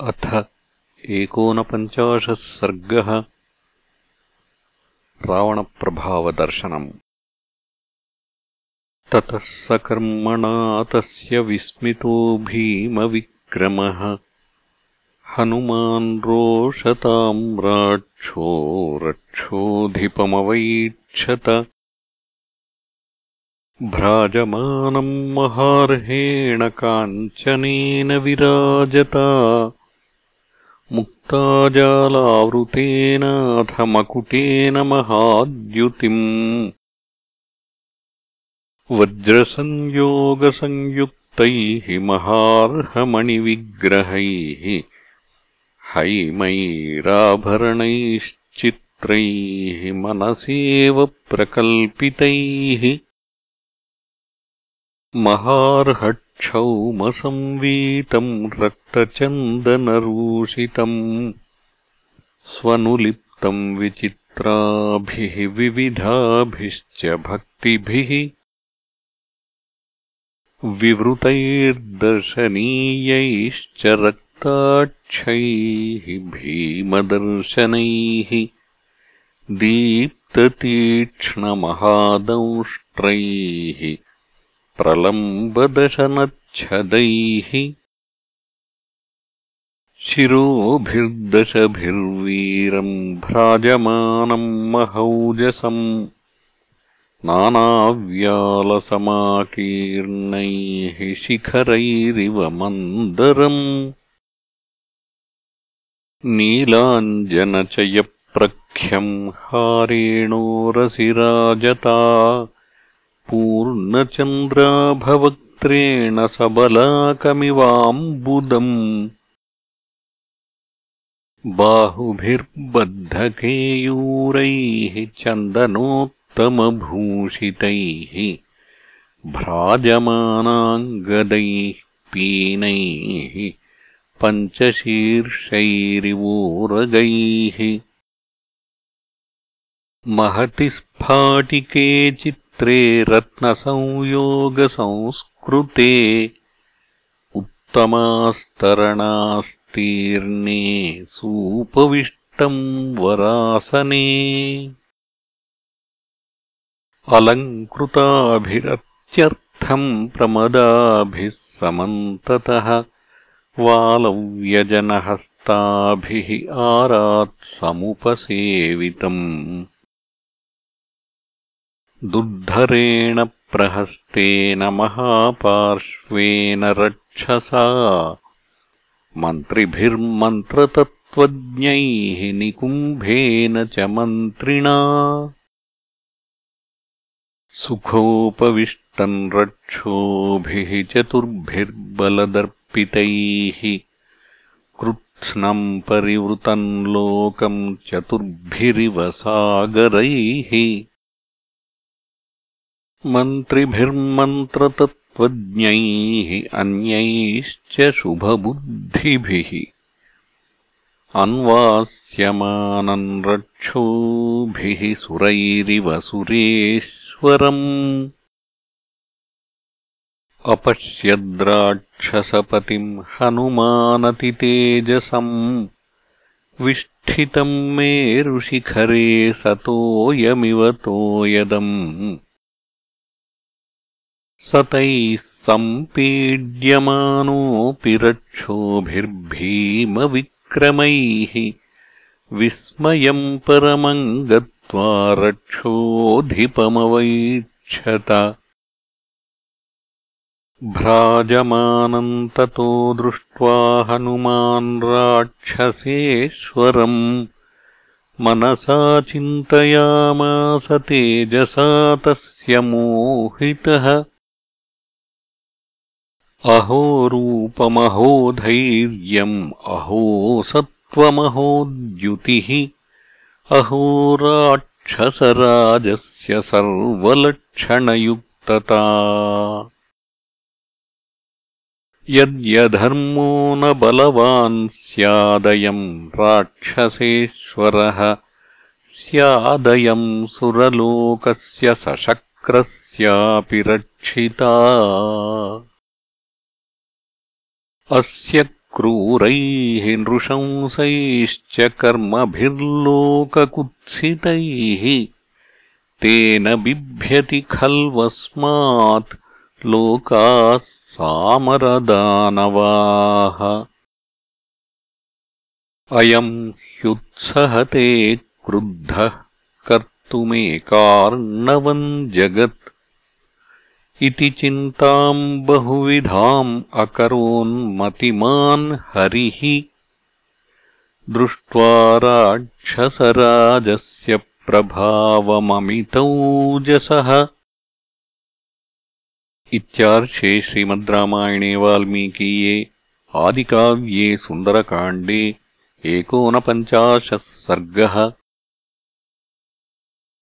अथ एकोनपञ्चाशः सर्गः रावणप्रभावदर्शनम्। ततः सकर्मणा तस्य विस्मितो भीमविक्रमः। हनुमान् रोषताम् राक्षो रक्षोऽधिपमवैक्षत भ्राजमानम् महार्हेण काञ्चनेन विराजता मुक्ताजालावृतेनाथ मकुटेन महाद्युतिम्। वज्रसंयोगसंयुक्तैः महार्हमणिविग्रहैः हैमैराभरणैश्चित्रैः मनसेव प्रकल्पितैः महार्हक्षौमसंवीतम् रक्तचन्दनरूषितम् स्वनुलिप्तम् विचित्राभिः विविधाभिश्च भक्तिभिः विवृतैर्दर्शनीयैश्च रक्ताक्षैः भीमदर्शनैः दीप्ततीक्ष्णमहादंष्ट्रैः प्रलम्बदशनच्छदैः शिरोभिर्दशभिर्वीरम् भ्राजमानम् महौजसम् नानाव्यालसमाकीर्णैः शिखरैरिव मन्दरम् नीलाञ्जनचयप्रख्यम् हारेणोरसिराजता पूर्णचन्द्राभवक्त्रेण सबलाकमिवाम्बुदम् बाहुभिर्बद्धकेयूरैः चन्दनोत्तमभूषितैः भ्राजमानाङ्गदैः पीनैः पञ्चशीर्षैरिवोरगैः महति स्फाटिके चित् रत्नसंयोगसंस्कृते उत्तमास्तरणास्तीर्णे सूपविष्टम् वरासने। अलङ्कृताभिरत्यर्थम् प्रमदाभिः समन्ततः वालव्यजनहस्ताभिः आरात्समुपसेवितम् दुर्धरेण प्रहस्तेन महापार्श्वेन रक्षसा। मन्त्रिभिर्मन्त्रतत्त्वज्ञैः निकुम्भेन च मन्त्रिणा। सुखोपविष्टम् रक्षोभिः चतुर्भिर्बलदर्पितैः। कृत्स्नम् परिवृतम् लोकम् चतुर्भिरिव सागरैः मन्त्रिभिर्मन्त्रतत्त्वज्ञैः अन्यैश्च शुभबुद्धिभिः अन्वास्यमानम् रक्षोभिः सुरैरिव सुरेश्वरम्। अपश्यद्राक्षसपतिम् हनुमानतितेजसम् विष्ठितम् मेरुशिखरे सतोऽयमिव तोयदम् स तैः सम्पीड्यमानोऽपि रक्षोभिर्भीमविक्रमैः विस्मयम् परमम् गत्वा रक्षोऽधिपमवैक्षत भ्राजमानम् ततो दृष्ट्वा हनुमान् राक्षसेश्वरम्। मनसा चिन्तयामास तेजसा तस्य मोहितः अहो रूपमहो धैर्यम् अहो सत्त्वमहोद्युतिः अहो राक्षसराजस्य सर्वलक्षणयुक्तता। यद्यधर्मो न बलवान् स्यादयम् राक्षसेश्वरः स्यादयम् सुरलोकस्य सशक्रस्यापि रक्षिता अस्य क्रूरैः नृशंसैश्च कर्मभिर्लोककुत्सितैः तेन बिभ्यति खल्वस्मात् लोकाः सामरदानवाः। अयम् ह्युत्सहते क्रुद्धः कर्तुमेकार्णवम् जगत् इति चिन्ताम् बहुविधाम् अकरोन्मतिमान् हरिः। दृष्ट्वा राक्षसराजस्य प्रभावममितौजसः इत्यार्षे श्रीमद् रामायणे वाल्मीकीये आदिकाव्ये सुन्दरकाण्डे एकोनपञ्चाशः सर्गः